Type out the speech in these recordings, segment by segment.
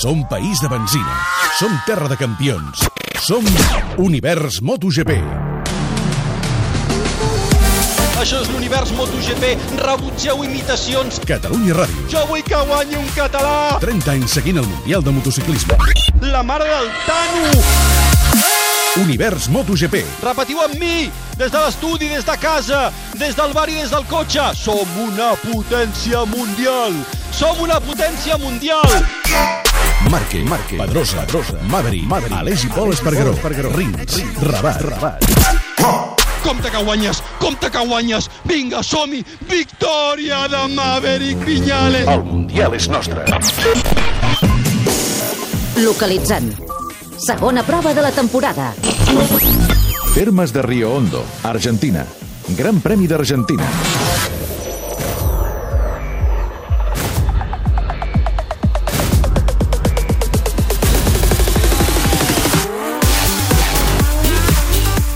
Som país de benzina. Som terra de campions. Som Univers MotoGP. Això és l'univers MotoGP. Rebutgeu imitacions. Catalunya Ràdio. Jo vull que guanyi un català. 30 anys seguint el Mundial de Motociclisme. La mare del Tano. Univers MotoGP. Repetiu amb mi. Des de l'estudi, des de casa, des del bar i des del cotxe. Som una potència mundial. Som una potència mundial. Marque, Marque, Pedrosa, Pedrosa, Maverick, Maverick, Aleix i Pol Espargaró, Espargaró, Rins, Rabat, Rabat. Compte que guanyes, compte que guanyes. Vinga, som-hi. Victòria de Maverick Viñales. El Mundial és nostre. Localitzant. Segona prova de la temporada. Termes de Rio Hondo, Argentina. Gran Premi d'Argentina.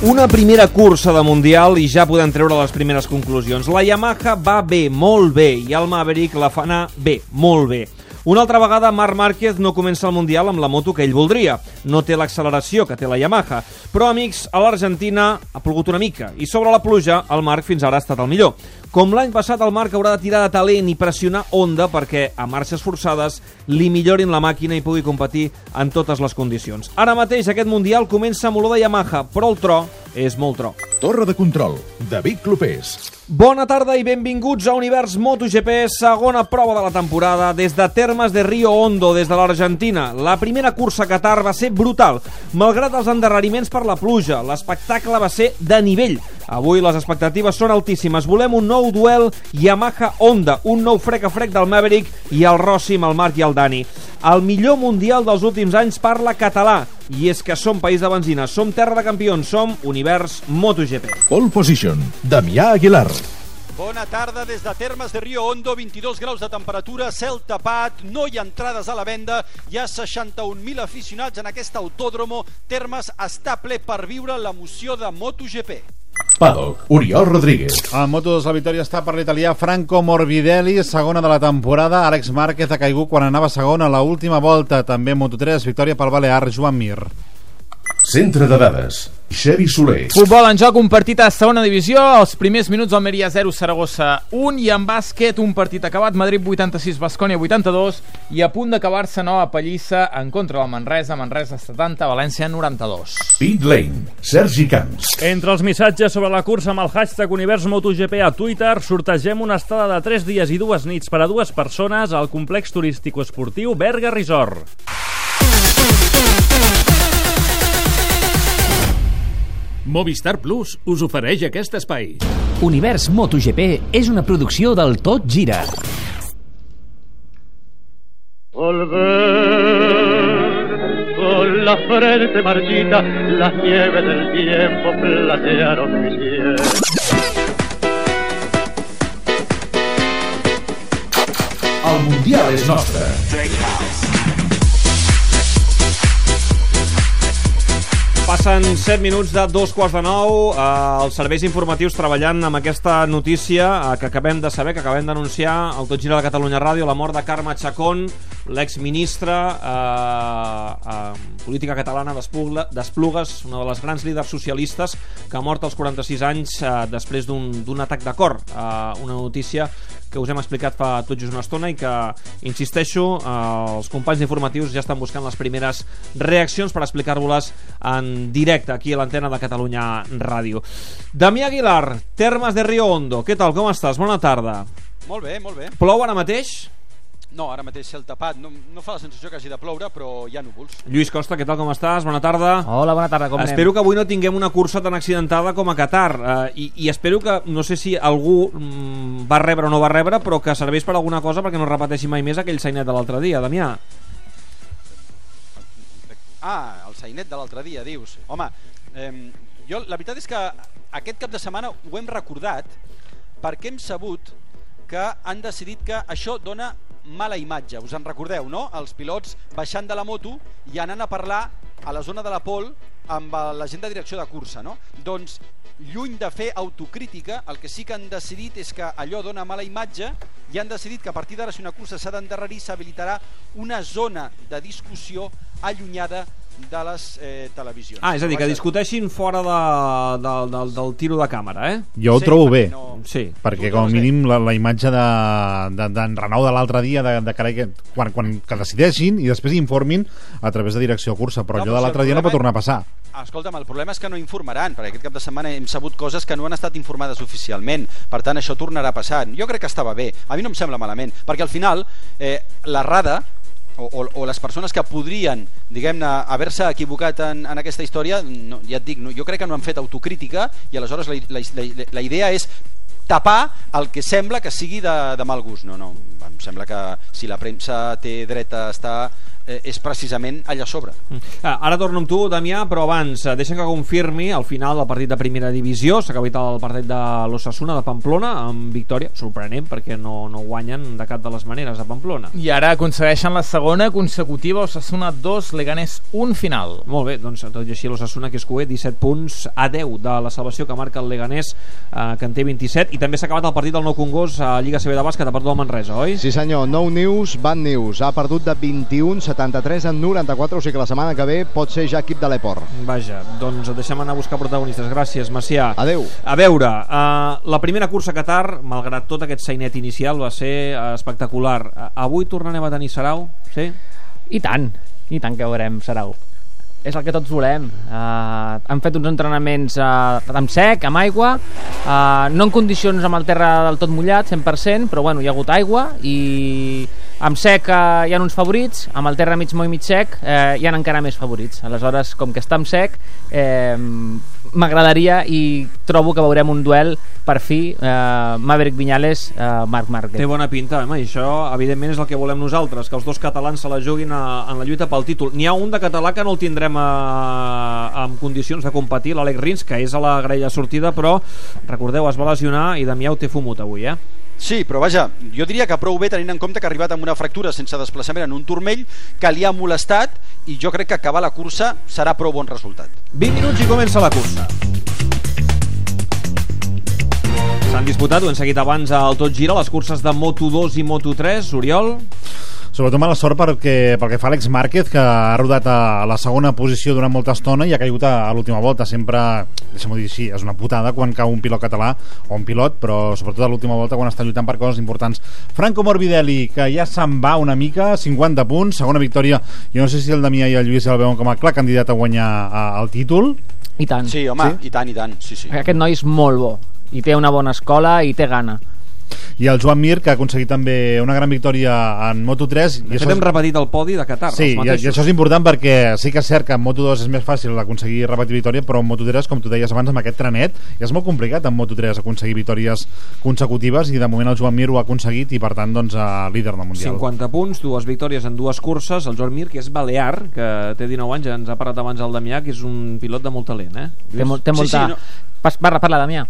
Una primera cursa de Mundial i ja podem treure les primeres conclusions. La Yamaha va bé, molt bé, i el Maverick la fa anar bé, molt bé. Una altra vegada, Marc Márquez no comença el Mundial amb la moto que ell voldria. No té l'acceleració que té la Yamaha. Però, amics, a l'Argentina ha plogut una mica. I sobre la pluja, el Marc fins ara ha estat el millor. Com l'any passat, el Marc haurà de tirar de talent i pressionar Honda perquè, a marxes forçades, li millorin la màquina i pugui competir en totes les condicions. Ara mateix, aquest Mundial comença amb olor de Yamaha, però el tro és molt tro. Torre de control, David Clopés. Bona tarda i benvinguts a Univers MotoGP, segona prova de la temporada des de Termes de Rio Hondo, des de l'Argentina. La primera cursa a Qatar va ser brutal, malgrat els endarreriments per la pluja. L'espectacle va ser de nivell. Avui les expectatives són altíssimes. Volem un nou duel Yamaha-Honda, un nou frec a frec del Maverick i el Rossi amb el Marc i el Dani. El millor mundial dels últims anys parla català, i és que som país de benzina, som terra de campions, som Univers MotoGP. Pole position, Damià Aguilar. Bona tarda des de Termes de Rio Hondo, 22 graus de temperatura, cel tapat, no hi ha entrades a la venda, hi ha 61.000 aficionats en aquest autòdromo. Termes està ple per viure l'emoció de MotoGP. Paddock, Oriol Rodríguez. A Moto2 la victòria està per l'italià Franco Morbidelli, segona de la temporada. Àlex Márquez ha caigut quan anava segon a la última volta. També Moto3, victòria pel balear Joan Mir. Centre de dades, Xevi Soler. Futbol en joc, un partit a segona divisió. Els primers minuts, Almeria 0, Saragossa 1. I en bàsquet, un partit acabat. Madrid 86, Bascònia 82. I a punt d'acabar-se nova pallissa en contra del Manresa. Manresa 70, València 92. Pit Lane, Sergi Camps. Entre els missatges sobre la cursa amb el hashtag Univers MotoGP a Twitter, sortegem una estada de 3 dies i dues nits per a dues persones al complex turístic esportiu Berga Resort. Movistar Plus us ofereix aquest espai. Univers MotoGP és una producció del Tot Gira. Volver con la frente marchita, las nieves del tiempo platearon mi piel. El Mundial és nostre. Passen 7 minuts de dos quarts de nou. Eh, els serveis informatius treballant amb aquesta notícia eh, que acabem de saber, que acabem d'anunciar al Tot Gira de Catalunya Ràdio, la mort de Carme Chacón, l'exministra eh, eh, política catalana d'Esplugues, una de les grans líders socialistes que ha mort als 46 anys eh, després d'un atac de cor. Eh, una notícia que us hem explicat fa tot just una estona i que, insisteixo, eh, els companys informatius ja estan buscant les primeres reaccions per explicar-vos-les en directe aquí a l'antena de Catalunya Ràdio. Damià Aguilar, Termes de Rio Hondo, què tal, com estàs? Bona tarda. Molt bé, molt bé. Plou ara mateix? No, ara mateix cel tapat. No, no fa la sensació que hagi de ploure, però hi ha núvols. Lluís Costa, què tal, com estàs? Bona tarda. Hola, bona tarda, com Espero que avui no tinguem una cursa tan accidentada com a Qatar. Eh, i, I espero que, no sé si algú mm, va rebre o no va rebre, però que serveix per alguna cosa perquè no repeteixi mai més aquell sainet de l'altre dia, Damià. Ah, el sainet de l'altre dia, dius. Home, eh, jo la veritat és que aquest cap de setmana ho hem recordat perquè hem sabut que han decidit que això dona mala imatge. Us en recordeu, no? Els pilots baixant de la moto i anant a parlar a la zona de la Pol amb eh, la gent de direcció de cursa, no? Doncs lluny de fer autocrítica, el que sí que han decidit és que allò dona mala imatge i han decidit que a partir d'ara si una cursa s'ha d'endarrerir s'habilitarà una zona de discussió allunyada de les eh, televisions. Ah, és a dir, que discuteixin fora de, de, del, del tiro de càmera, eh? Jo ho Sí, trobo bé, no- Sí. perquè com a mínim la, la imatge d'en de, de, Renau de l'altre dia, de, de carai, que, quan, quan que decideixin i després informin a través de direcció cursa, però No, allò però de l'altre dia no pot tornar a passar. Escolta'm, el problema és que no informaran, perquè aquest cap de setmana hem sabut coses que no han estat informades oficialment. Per tant, això tornarà a passar. Jo crec que estava bé. A mi no em sembla malament, perquè al final eh, la RADA o, o, o les persones que podrien diguem-ne haver-se equivocat en, en aquesta història no, ja et dic, no, jo crec que no han fet autocrítica i aleshores la, la, la, la idea és tapar el que sembla que sigui de, de mal gust. No, no, em sembla que si la premsa té dret a estar eh, és precisament allà a sobre. Ah, ara torno amb tu, Damià, però abans eh, deixa que confirmi al final del partit de primera divisió. S'ha acabat el partit de l'Ossassuna de Pamplona amb victòria, sorprenent perquè no, no guanyen de cap de les maneres a Pamplona. I ara aconsegueixen la segona consecutiva Osasuna 2, Leganés 1 final. Molt bé, doncs tot i així l'Ossassuna que és coet, 17 punts a 10 de la salvació que marca el Leganés eh, que en té 27 i també s'ha acabat el partit del Nou Congost a Lliga CB de bàsquet, ha perdut el Manresa, oi? Sí senyor, Nou News, Bad News. Ha perdut de 21-73 en 94, o sigui que la setmana que ve pot ser ja equip de l'Eport. Vaja, doncs deixem anar a buscar protagonistes. Gràcies, Macià. Adeu. A veure, uh, la primera cursa a Qatar, malgrat tot aquest sainet inicial, va ser uh, espectacular. Uh, avui tornarem a tenir Sarau? Sí? I tant, i tant que veurem Sarau. És el que tots volem. Uh, han fet uns entrenaments uh, amb sec, amb aigua, uh, no en condicions amb el terra del tot mullat, 100%, però bueno, hi ha hagut aigua i amb sec uh, hi ha uns favorits, amb el terra mig moll mig sec uh, hi ha encara més favorits. Aleshores, com que està amb sec, eh, m'agradaria i trobo que veurem un duel per fi uh, Maverick Viñales, uh, Marc Márquez. Té bona pinta, home, i això evidentment és el que volem nosaltres, que els dos catalans se la juguin a, en la lluita pel títol. N'hi ha un de català que no el tindrem a, en condicions de competir, l'Àlex Rins, que és a la grella sortida, però recordeu, es va lesionar i Damià ho té fumut avui, eh? Sí, però vaja, jo diria que prou bé tenint en compte que ha arribat amb una fractura sense desplaçament en un turmell que li ha molestat i jo crec que acabar la cursa serà prou bon resultat. 20 minuts i comença la cursa. S'han disputat, ho hem seguit abans al Tot Gira, les curses de Moto2 i Moto3. Oriol? Sobretot mala sort perquè, pel que fa Alex Márquez, que ha rodat a la segona posició durant molta estona i ha caigut a, a l'última volta. Sempre, deixem-ho dir així, és una putada quan cau un pilot català o un pilot, però sobretot a l'última volta quan està lluitant per coses importants. Franco Morbidelli, que ja se'n va una mica, 50 punts, segona victòria. Jo no sé si el Damià i el Lluís el veuen com a clar candidat a guanyar a, el títol. I tant. Sí, home, Sí? sí? i tant, i tant, sí, sí. Aquest noi és molt bo i té una bona escola i té gana. I el Joan Mir, que ha aconseguit també una gran victòria en Moto3. De fet, hem repetit el podi de Qatar, Sí, i, i això és important perquè sí que és cert que en Moto2 és més fàcil aconseguir repetir victòria, però en Moto3, com tu deies abans, amb aquest trenet, és molt complicat en Moto3 aconseguir victòries consecutives i de moment el Joan Mir ho ha aconseguit i per tant doncs, a líder del Mundial. 50 punts, dues victòries en dues curses. El Joan Mir, que és balear, que té 19 anys, ens ha parlat abans el Damià, que és un pilot de molt talent, eh? Té, molt, té Sí, molta... sí, no. Pas, parla, parla, Damià.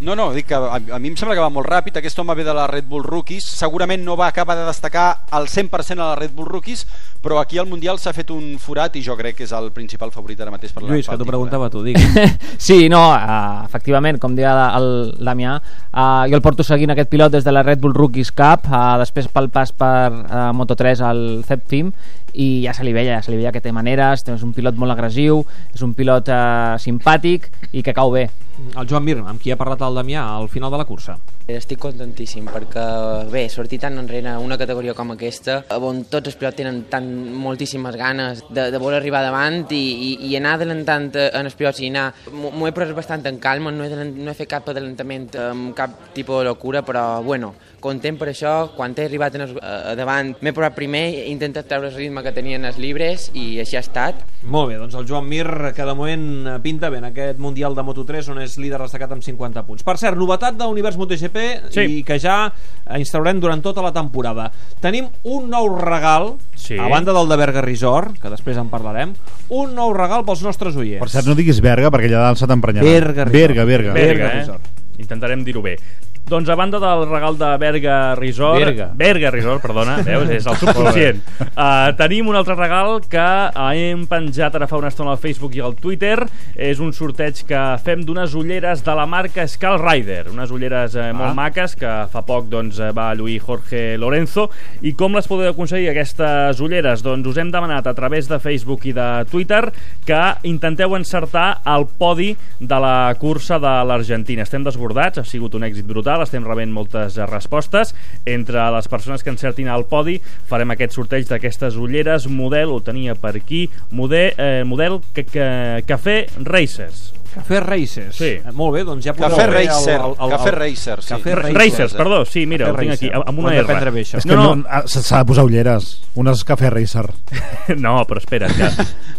No, no, dic que a, a mi em sembla que va molt ràpid, aquest home ve de la Red Bull Rookies, segurament no va acabar de destacar al 100% a la Red Bull Rookies, però aquí al Mundial s'ha fet un forat i jo crec que és el principal favorit ara mateix per la Lluís, que t'ho preguntava tu, digues. Sí, no, uh, efectivament, com deia el Damià, uh, jo el porto seguint aquest pilot des de la Red Bull Rookies Cup, uh, després pel pas per uh, Moto3 al CEPFIM, i ja se li veia, ja se li veia que té maneres, és un pilot molt agressiu, és un pilot uh, simpàtic i que cau bé. El Joan Mir, amb qui ha parlat el Damià al final de la cursa. Estic contentíssim perquè, bé, sortir tan enrere una categoria com aquesta, on tots els pilots tenen tan moltíssimes ganes de, de voler arribar davant i, i, i anar adelantant eh, en els pilots i anar... M'ho he pres bastant en calma, no he, no he fet cap adelantament amb cap tipus de locura, però, bueno, content per això, quan he arribat en el, a davant m'he posat primer, he intentat treure el ritme que tenien els llibres i així ha estat. Molt bé, doncs el Joan Mir, que de moment eh, pinta bé en aquest Mundial de Moto3, on és líder destacat amb 50 punts. Per cert, novetat d'Univers MotoGP Sí. i que ja instaurem durant tota la temporada. Tenim un nou regal, Sí. a banda del de Berga Resort, que després en parlarem, un nou regal pels nostres oients. Per cert, no diguis Berga perquè allà dalt se t'emprenyarà. Berga, Resort. Berga, Berga. Berga, Berga eh? Resort. Intentarem dir-ho bé. Doncs a banda del regal de Berga Resort... Berga. Berga Resort, perdona, veus? És el subconscient. uh, tenim un altre regal que hem penjat ara fa una estona al Facebook i al Twitter. És un sorteig que fem d'unes ulleres de la marca Skull Rider. Unes ulleres eh, molt Ah. maques que fa poc doncs, eh, va lluir Jorge Lorenzo. I com les podeu aconseguir, aquestes ulleres? Doncs us hem demanat a través de Facebook i de Twitter que intenteu encertar el podi de la cursa de l'Argentina. Estem desbordats, ha sigut un èxit brutal, estem rebent moltes eh, respostes. Entre les persones que encertin al podi farem aquest sorteig d'aquestes ulleres model, ho tenia per aquí, model, eh, model que, que, Café Racers. Café Racers. Sí. Eh, Molt bé, doncs ja podeu Cafè fer Racer, el, el, el, Cafè Racer, sí. Cafè Racers, Racers, perdó, sí, mira, Cafè ho tinc aquí, amb una R. bé, això. És que no, no. s'ha de posar ulleres. Unes cafè racer. No, però espera, que,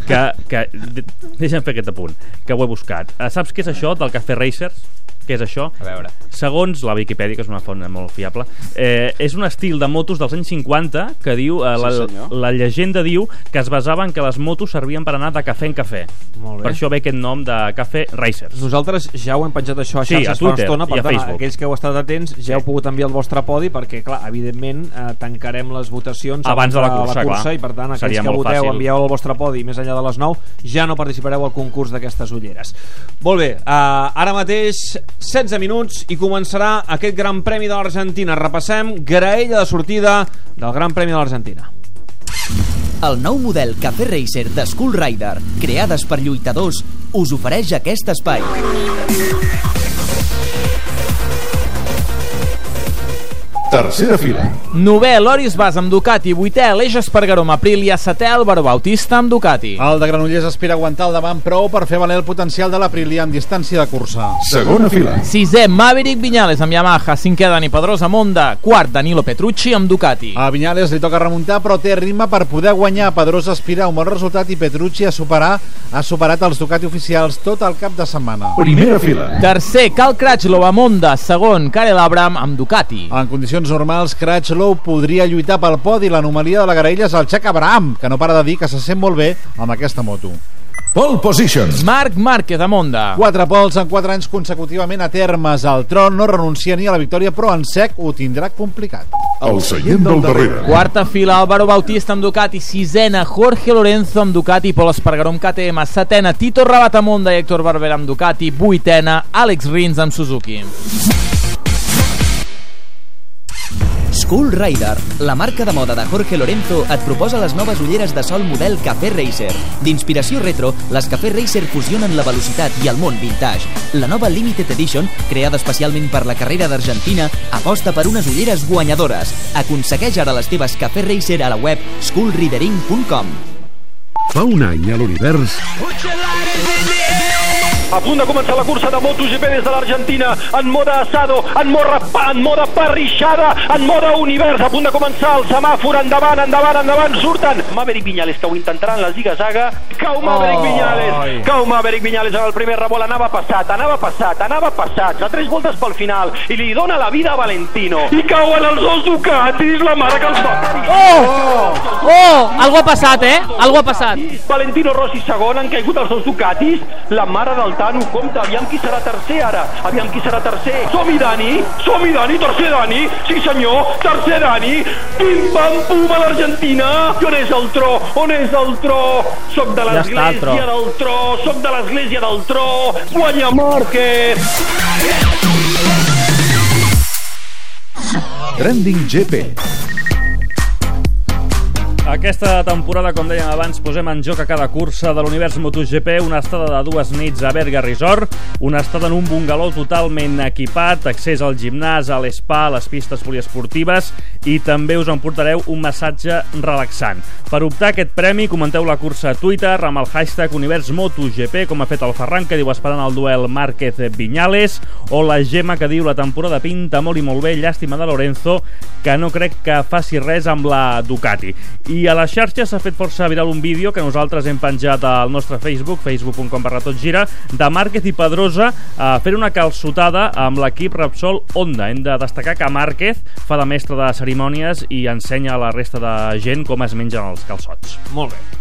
que, que de- deixa'm fer aquest apunt, que ho he buscat. Saps què és això del Cafè Racers? Què és això? A veure. Segons la Viquipèdia, que és una font molt fiable, eh, és un estil de motos dels anys 50 que diu, eh, Sí, la, senyor. la llegenda diu que es basava en que les motos servien per anar de cafè en cafè. Molt bé. Per això ve aquest nom de Cafè Racers. Nosaltres ja ho hem penjat això a Sí, xarxes a fa una Twitter estona, per i a tant, Facebook. aquells que heu estat atents ja heu pogut enviar el vostre podi perquè, clar, evidentment eh, tancarem les votacions Abans de la cursa, clar. i per tant, aquells Seria que voteu, fàcil. envieu el vostre podi més enllà de les 9, ja no participareu al concurs d'aquestes ulleres. Molt bé, eh, ara mateix 16 minuts i començarà aquest Gran Premi de l'Argentina. Repassem graella de sortida del Gran Premi de l'Argentina. El nou model Cafè Racer de Skull Rider, creades per lluitadors, us ofereix aquest espai. Tercera fila. Novè, Loris Bas amb Ducati. Vuitè, Aleix Espargaró amb Aprilia. Setè, Álvaro Bautista amb Ducati. El de Granollers aspira a aguantar el davant prou per fer valer el potencial de l'Aprilia en distància de cursa. Segona fila. Sisè, Maverick Viñales amb Yamaha. Cinquè, Dani Pedrosa amb Honda. Quart, Danilo Petrucci amb Ducati. A Viñales li toca remuntar, però té ritme per poder guanyar. Pedrosa aspira a un bon resultat i Petrucci a superar ha superat els Ducati oficials tot el cap de setmana. Primera fila. Tercer, Cal Cratchlow amb Honda. Segon, Karel Abram amb Ducati. En condicions normals, Cratchlow podria lluitar pel podi. L'anomalia de la garella és el Check Abraham, que no para de dir que se sent molt bé amb aquesta moto. Pole position. Marc Márquez amb Honda. Quatre pols en quatre anys consecutivament a termes. El tron no renuncia ni a la victòria, però en sec ho tindrà complicat. El seient del darrere. Quarta fila, Álvaro Bautista amb Ducati. Sisena, Jorge Lorenzo amb Ducati. Pol Espargaró amb KTM. Setena, Tito Rabat amb Honda i Héctor Barber amb Ducati. Vuitena, Àlex Rins amb Suzuki. Skull Rider, la marca de moda de Jorge Lorenzo, et proposa les noves ulleres de sol model Cafè Racer. D'inspiració retro, les Cafè Racer fusionen la velocitat i el món vintage. La nova Limited Edition, creada especialment per la carrera d'Argentina, aposta per unes ulleres guanyadores. Aconsegueix ara les teves Cafè Racer a la web skullridering.com. Fa un any a l'univers A punt de començar la cursa de MotoGP des de l'Argentina, en moda assado, en moda, en moda parrixada, en moda univers, a punt de començar el semàfor, endavant, endavant, endavant, surten Maverick Viñales, que ho intentarà en la ziga-zaga, cau Maverick Ai. Viñales, cau Maverick Viñales en el primer rebol, anava passat, anava passat, anava passat, a tres voltes pel final, i li dona la vida a Valentino, i cauen els dos Ducatis, la mare que els va parir. Oh! Oh! Algo ha passat, eh? Algo ha passat. Valentino Rossi segon, han caigut els dos Ducatis, la mare del Tano compta, aviam qui serà tercer ara, aviam qui serà tercer. Som-hi Dani, som-hi Dani, tercer Dani, sí senyor, tercer Dani, pim pam pum a l'Argentina, i on és el tro, on és el tro, soc de Ja l'església del tro, soc de l'església del tro, guanya Márquez. Trending GP. Aquesta temporada, com dèiem abans, posem en joc a cada cursa de l'univers MotoGP una estada de dues nits a Berga Resort, una estada en un bungalou totalment equipat, accés al gimnàs, a l'espa, a les pistes poliesportives i també us emportareu un massatge relaxant. Per optar aquest premi, comenteu la cursa a Twitter amb el hashtag Univers MotoGP, com ha fet el Ferran, que diu esperant el duel Márquez-Viñales, o la Gemma, que diu la temporada pinta molt i molt bé, llàstima de Lorenzo, que no crec que faci res amb la Ducati. I a les xarxes s'ha fet força viral un vídeo que nosaltres hem penjat al nostre Facebook, facebook.com barra tot gira, de Márquez i Pedrosa a fer una calçotada amb l'equip Repsol Honda. Hem de destacar que Márquez fa de mestre de cerimònies i ensenya a la resta de gent com es mengen els calçots. Molt bé.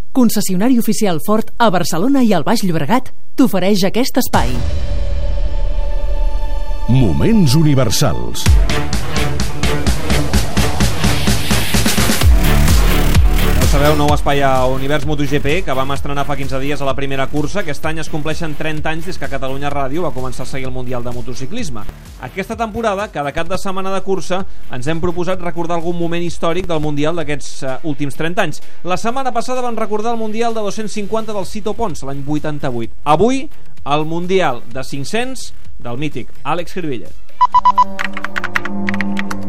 concessionari oficial Ford a Barcelona i al Baix Llobregat, t'ofereix aquest espai. Moments universals. Sabeu, nou espai a Univers MotoGP, que vam estrenar fa 15 dies a la primera cursa. Aquest any es compleixen 30 anys des que Catalunya Ràdio va començar a seguir el Mundial de Motociclisme. Aquesta temporada, cada cap de setmana de cursa, ens hem proposat recordar algun moment històric del Mundial d'aquests uh, últims 30 anys. La setmana passada van recordar el Mundial de 250 del Cito Pons, l'any 88. Avui, el Mundial de 500 del mític Àlex Cribiller.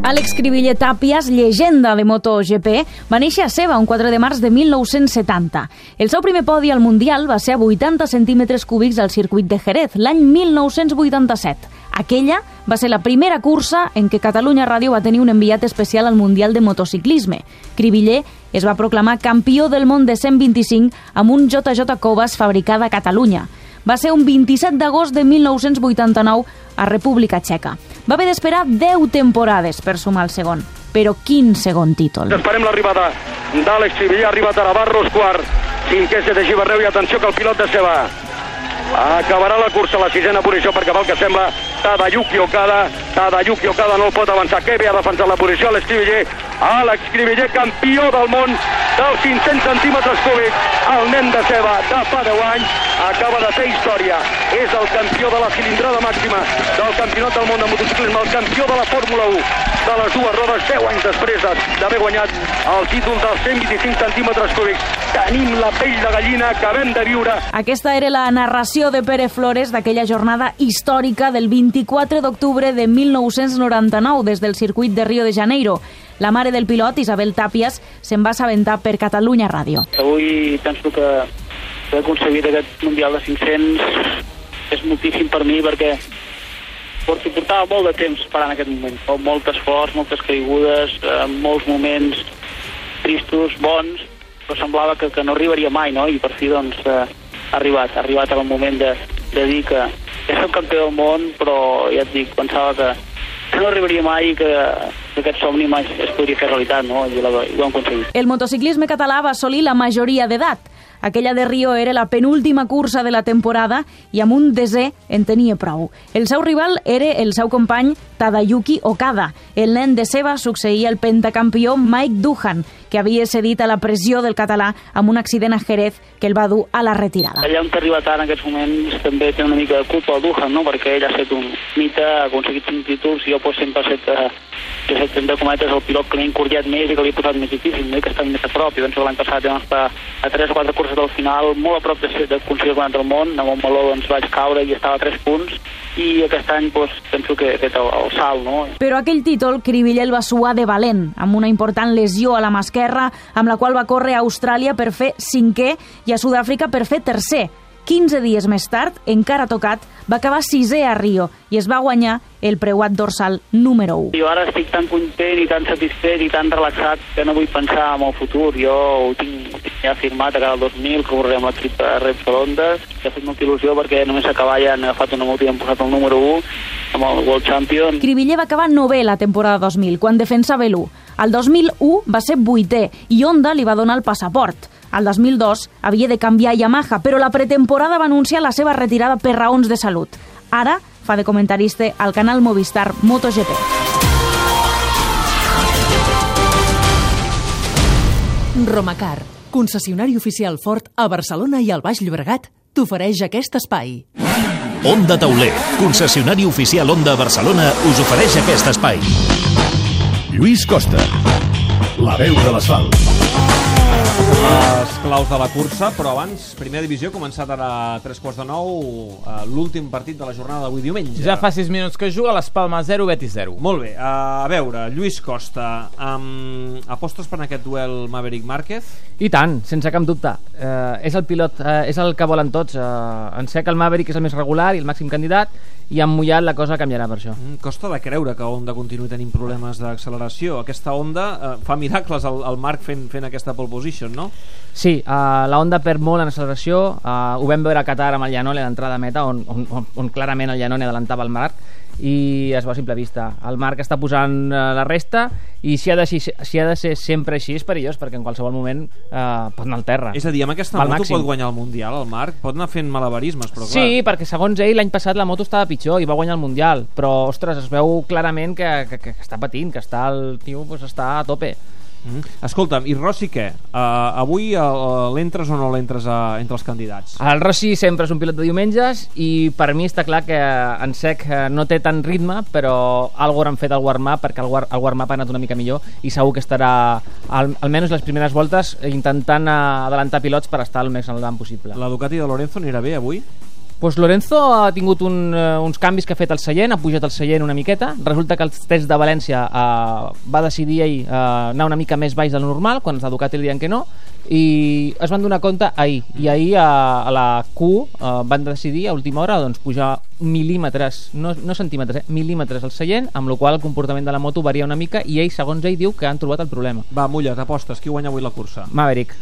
Àlex Cribiller Tàpies, llegenda de MotoGP, va néixer a Seva un 4 de març de 1970. El seu primer podi al Mundial va ser a 80 centímetres cúbics al circuit de Jerez, l'any 1987. Aquella va ser la primera cursa en què Catalunya Ràdio va tenir un enviat especial al Mundial de Motociclisme. Cribiller es va proclamar campió del món de 125 amb un JJ Cobas fabricada a Catalunya. Va ser un 27 d'agost de 1989 a República Txeca. Va haver d'esperar 10 temporades per sumar el segon. Però quin segon títol? Esperem l'arribada d'Àlex Cribiller, ha arribat a Navarros, quart, cinquè de Giberneu i atenció que el pilot de Seva acabarà la cursa a la sisena posició perquè pel que sembla Tadayuki Okada. Tadayuki Okada no el pot avançar. Que bé ha defensat la posició? Àlex Cribiller Àlex Cribiller campió del món dels 500 centímetres cúbics. El nen de Seva de fa 10 anys. Acaba de fer història. És el campió de la cilindrada màxima del campionat del món de motociclisme el campió de la Fórmula 1 de les dues rodes 10 anys després d'haver guanyat el títol dels 125 centímetres cúbics. Tenim la pell de gallina que acabem de viure. Aquesta era la narració de Pere Flores d'aquella jornada històrica del 24 d'octubre de 1999 des del circuit de Rio de Janeiro. La mare del pilot, Isabel Tàpies, se'n va assabentar per Catalunya Ràdio. Avui penso que haver aconseguit aquest Mundial de 500 és moltíssim per mi perquè porto, portava molt de temps esperant aquest moment. Molt esforç, moltes caigudes, molts moments tristos, bons, però semblava que, que no arribaria mai, no? I per fi, doncs, eh, ha arribat. Ha arribat el moment de, de dir que ja soc campió del món, però ja et dic, pensava que, que no arribaria mai que, que aquest somni mai es podria fer realitat, no? I, la, i ho hem aconseguit. El motociclisme català va assolir la majoria d'edat. Aquella de Rio era la penúltima cursa de la temporada i amb un desè en tenia prou. El seu rival era el seu company Tadayuki Okada. El nen de Seva succeïa el pentacampió Mike Duhan, que havia cedit a la pressió del català amb un accident a Jerez que el va dur a la retirada. Allà on t'ha arribat ara en aquests moments també té una mica de culpa el Duhan, no? perquè ell ha estat un mite, ha aconseguit cinc títols i jo pues, sempre he eh, he estat entre cometes el pilot que l'he incordiat més i que li he posat més difícil, no? i que està més a prop. I que l'any passat vam estar a 3 o 4 curses del final, molt a prop de, ser- d'aconseguir el campionat del món, a Montmeló doncs, vaig caure i estava a 3 punts, i aquest any doncs, penso que he fet el, el salt, no? Però aquell títol Cribiller el va suar de valent, amb una important lesió a la mà esquerra, amb la qual va córrer a Austràlia per fer cinquè i a Sud-àfrica per fer tercer. 15 dies més tard, encara tocat, va acabar sisè a Rio i es va guanyar el preuat dorsal número 1. Jo ara estic tan content i tan satisfet i tan relaxat que no vull pensar en el futur. Jo ho tinc, ho tinc ja firmat a cada 2000, que correré amb l'equip de Repsol Ondas. Ha fet molta il·lusió perquè només acabar ja han agafat una moto i han posat el número 1 amb el World Champion. Cribiller va acabar novè la temporada 2000, quan defensava l'1. Al 2001 va ser vuitè i Honda li va donar el passaport. Al 2002 havia de canviar a Yamaha, però la pretemporada va anunciar la seva retirada per raons de salut. Ara fa de comentarista al canal Movistar MotoGP. Romacar, concessionari oficial Ford a Barcelona i al Baix Llobregat, t'ofereix aquest espai. Onda Tauler, concessionari oficial Onda Barcelona, us ofereix aquest espai. Lluís Costa, la veu de l'asfalt. Les l'aus de la cursa, però abans, primera divisió, començat ara a tres quarts de nou eh, l'últim partit de la jornada d'avui diumenge. Ja fa 6 minuts que juga, les Palmes 0, Betis 0. Molt bé, a veure, Lluís Costa, um, apostes per aquest duel Maverick Márquez? I tant, sense cap dubte. Uh, és el pilot, uh, és el que volen tots. Uh, en sé que el Maverick és el més regular i el màxim candidat, i amb mullat la cosa canviarà per això. Mm, costa de creure que Honda continuï tenint problemes d'acceleració. Aquesta Honda uh, fa miracles al, al Marc fent, fent aquesta pole position, no? Sí, uh, la Honda perd molt en acceleració. Uh, ho vam veure a Qatar amb el Llanone a l'entrada a meta, on, on, on, on clarament el Llanone adelantava el Marc i es veu a simple vista. El Marc està posant uh, la resta i si ha, de, si, si ha de ser sempre així és perillós perquè en qualsevol moment uh, pot anar al terra. És a dir, amb aquesta Al moto màxim. pot guanyar el Mundial, el Marc? Pot anar fent malabarismes, però clar... Sí, perquè segons ell l'any passat la moto estava pitjor i va guanyar el Mundial, però ostres, es veu clarament que, que, que està patint, que està el tio pues, està a tope. Mm. Escolta'm, i Rossi què? Uh, avui uh, l'entres o no l'entres uh, entre els candidats? El Rossi sempre és un pilot de diumenges i per mi està clar que en sec eh, no té tant ritme, però algo hauran fet al warm-up perquè el, war el warm-up ha anat una mica millor i segur que estarà al, almenys les primeres voltes intentant eh, adelantar pilots per estar el més endavant possible. La Ducati de Lorenzo anirà bé avui? Pues Lorenzo ha tingut un, eh, uns canvis que ha fet el seient, ha pujat el seient una miqueta. Resulta que els tests de València eh, va decidir ell eh, anar una mica més baix del normal, quan els de Ducati li diuen que no, i es van donar compte ahir. I ahir a, a la Q eh, van decidir a última hora doncs, pujar mil·límetres, no, no centímetres, eh, mil·límetres al seient, amb la qual el comportament de la moto varia una mica i ell, segons ell, diu que han trobat el problema. Va, mulla't, apostes. Qui guanya avui la cursa? Maverick.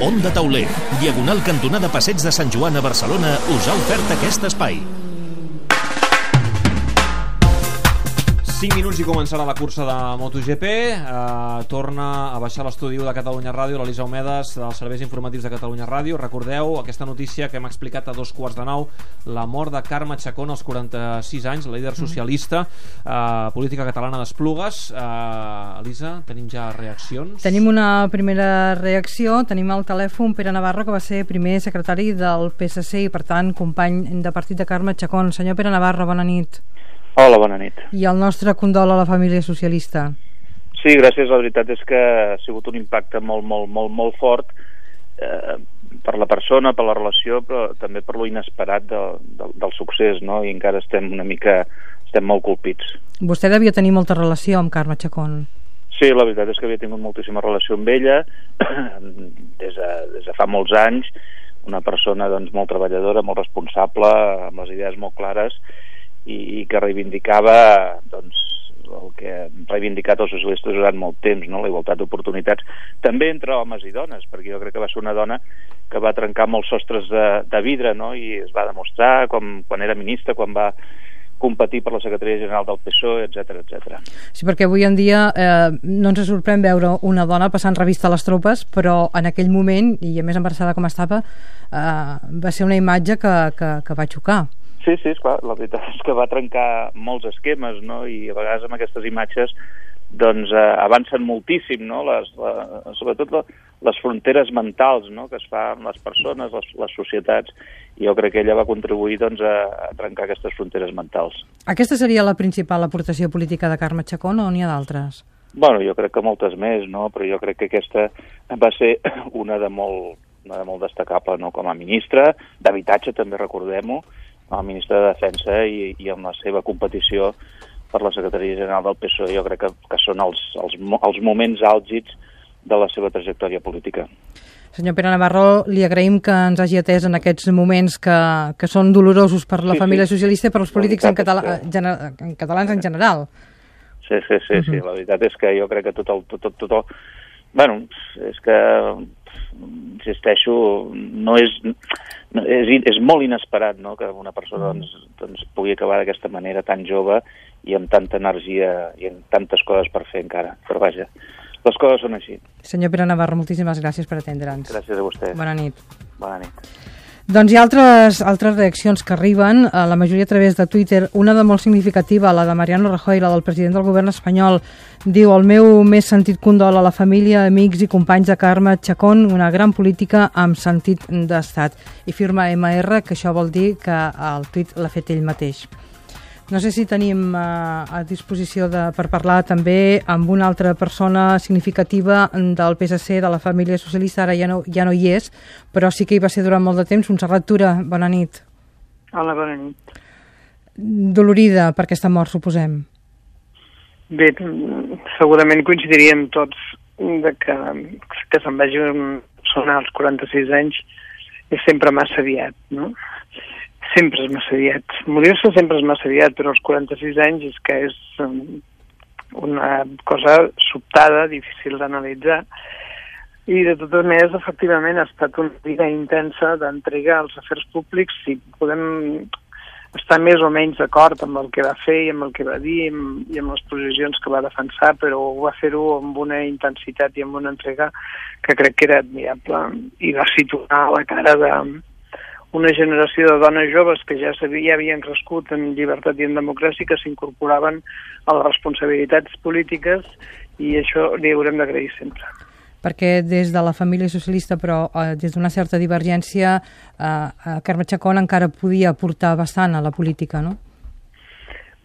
Onda Tauler, diagonal cantonada Passeig de Sant Joan a Barcelona, us ha ofert aquest espai. 5 minuts i començarà la cursa de MotoGP. Eh, torna a baixar l'estudi de Catalunya Ràdio l'Elisa Homedes dels serveis informatius de Catalunya Ràdio. Recordeu aquesta notícia que hem explicat a dos quarts de nou. La mort de Carme Chacón als 46 anys, líder socialista eh, política catalana d'Esplugues. Eh, Elisa, tenim ja reaccions? Tenim una primera reacció, tenim al telèfon Pere Navarro, que va ser primer secretari del PSC i, per tant, company de partit de Carme Chacón. Senyor Pere Navarro, bona nit. Hola, bona nit. I el nostre condol a la família socialista. Sí, gràcies. La veritat és que ha sigut un impacte molt, molt, molt, molt fort eh, per la persona, per la relació, però també per lo inesperat del, del, del succés, no? I encara estem una mica... estem molt colpits. Vostè devia tenir molta relació amb Carme Chacón. Sí, la veritat és que havia tingut moltíssima relació amb ella des de, des de fa molts anys, una persona doncs, molt treballadora, molt responsable, amb les idees molt clares i, i que reivindicava doncs, el que han reivindicat els socialistes durant molt temps, no? la igualtat d'oportunitats, també entre homes i dones, perquè jo crec que va ser una dona que va trencar molts sostres de, de vidre no? i es va demostrar com, quan era ministra, quan va competir per la secretaria general del PSOE, etc etc. Sí, perquè avui en dia eh, no ens sorprèn veure una dona passant revista a les tropes, però en aquell moment, i a més embarassada com estava, eh, va ser una imatge que, que, que va xocar. Sí, sí, esclar, la veritat és que va trencar molts esquemes, no?, i a vegades amb aquestes imatges doncs eh, avancen moltíssim, no?, les, la, sobretot la, les fronteres mentals, no?, que es fa amb les persones, les, les societats, i jo crec que ella va contribuir, doncs, a, a trencar aquestes fronteres mentals. Aquesta seria la principal aportació política de Carme Chacón o n'hi ha d'altres? Bueno, jo crec que moltes més, no?, però jo crec que aquesta va ser una de molt, una de molt destacable, no?, com a ministra, d'habitatge també, recordem-ho, a ministre de Defensa i, i amb la seva competició per la Secretaria General del PSOE, jo crec que, que són els, els, els moments àlgids de la seva trajectòria política. Senyor Pere Navarro, li agraïm que ens hagi atès en aquests moments que, que són dolorosos per la Sí, sí. família socialista i per als polítics en, català, que- gener, en catalans en general. Sí, sí, sí, sí. Mhm. la veritat és que jo crec que tot el... Tot, tot, tot el... Bueno, és que insisteixo, no és, és, és molt inesperat no? que una persona doncs, doncs, pugui acabar d'aquesta manera tan jove i amb tanta energia i amb tantes coses per fer encara. Però vaja, les coses són així. Senyor Pere Navarro, moltíssimes gràcies per atendre'ns. Gràcies a vostè. Bona nit. Bona nit. Doncs hi ha altres, altres reaccions que arriben, eh, la majoria a través de Twitter, una de molt significativa, la de Mariano Rajoy, la del president del govern espanyol, diu el meu més sentit condol a la família, amics i companys de Carme Chacón, una gran política amb sentit d'estat. I firma MR, que això vol dir que el tuit l'ha fet ell mateix. No sé si tenim eh, a disposició de, per parlar també amb una altra persona significativa del PSC, de la família socialista, ara ja no, ja no hi és, però sí que hi va ser durant molt de temps. Montserrat Tura, bona nit. Hola, bona nit. Dolorida per aquesta mort, suposem. Bé, segurament coincidiríem tots de que, que se'n vagi un sonar als 46 anys és sempre massa aviat, no? Sempre és massa aviat. Morir-se sempre és massa aviat, però als 46 anys és que és um, una cosa sobtada, difícil d'analitzar, i de totes maneres, efectivament, ha estat una vida intensa d'entrega als afers públics. Si podem estar més o menys d'acord amb el que va fer i amb el que va dir i amb, les posicions que va defensar, però va fer-ho amb una intensitat i amb una entrega que crec que era admirable i va situar la cara de una generació de dones joves que ja, sabia, ja havien crescut en llibertat i en democràcia que s'incorporaven a les responsabilitats polítiques i això li haurem d'agrair sempre perquè des de la família socialista, però eh, des d'una certa divergència, eh, Carme Chacón encara podia portar bastant a la política, no?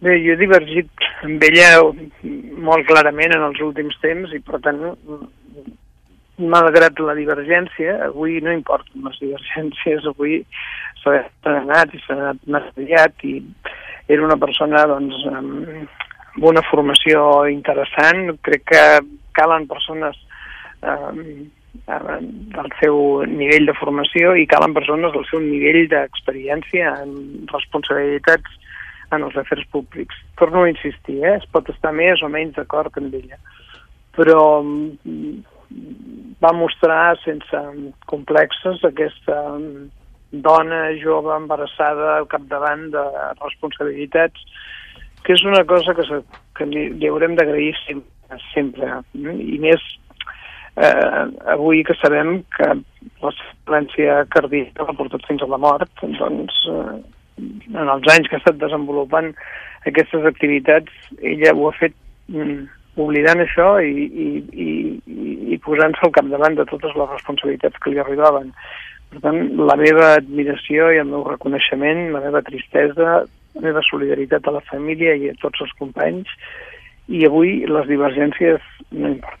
Bé, jo he divergit amb ella molt clarament en els últims temps i, per tant, malgrat la divergència, avui no importen les divergències, avui s'ha anat i s'ha anat aviat i era una persona doncs, amb una formació interessant. Crec que calen persones eh, del seu nivell de formació i calen persones del seu nivell d'experiència en responsabilitats en els afers públics. Torno a insistir, eh? es pot estar més o menys d'acord amb ella, però va mostrar sense complexes aquesta dona jove embarassada al capdavant de responsabilitats, que és una cosa que, se, que li, li haurem d'agrair sempre, sempre, i més eh, avui que sabem que la violència cardíaca l'ha portat fins a la mort, doncs eh, en els anys que ha estat desenvolupant aquestes activitats, ella ho ha fet mm, oblidant això i, i, i, i posant-se al capdavant de totes les responsabilitats que li arribaven. Per tant, la meva admiració i el meu reconeixement, la meva tristesa, la meva solidaritat a la família i a tots els companys, i avui les divergències no importen.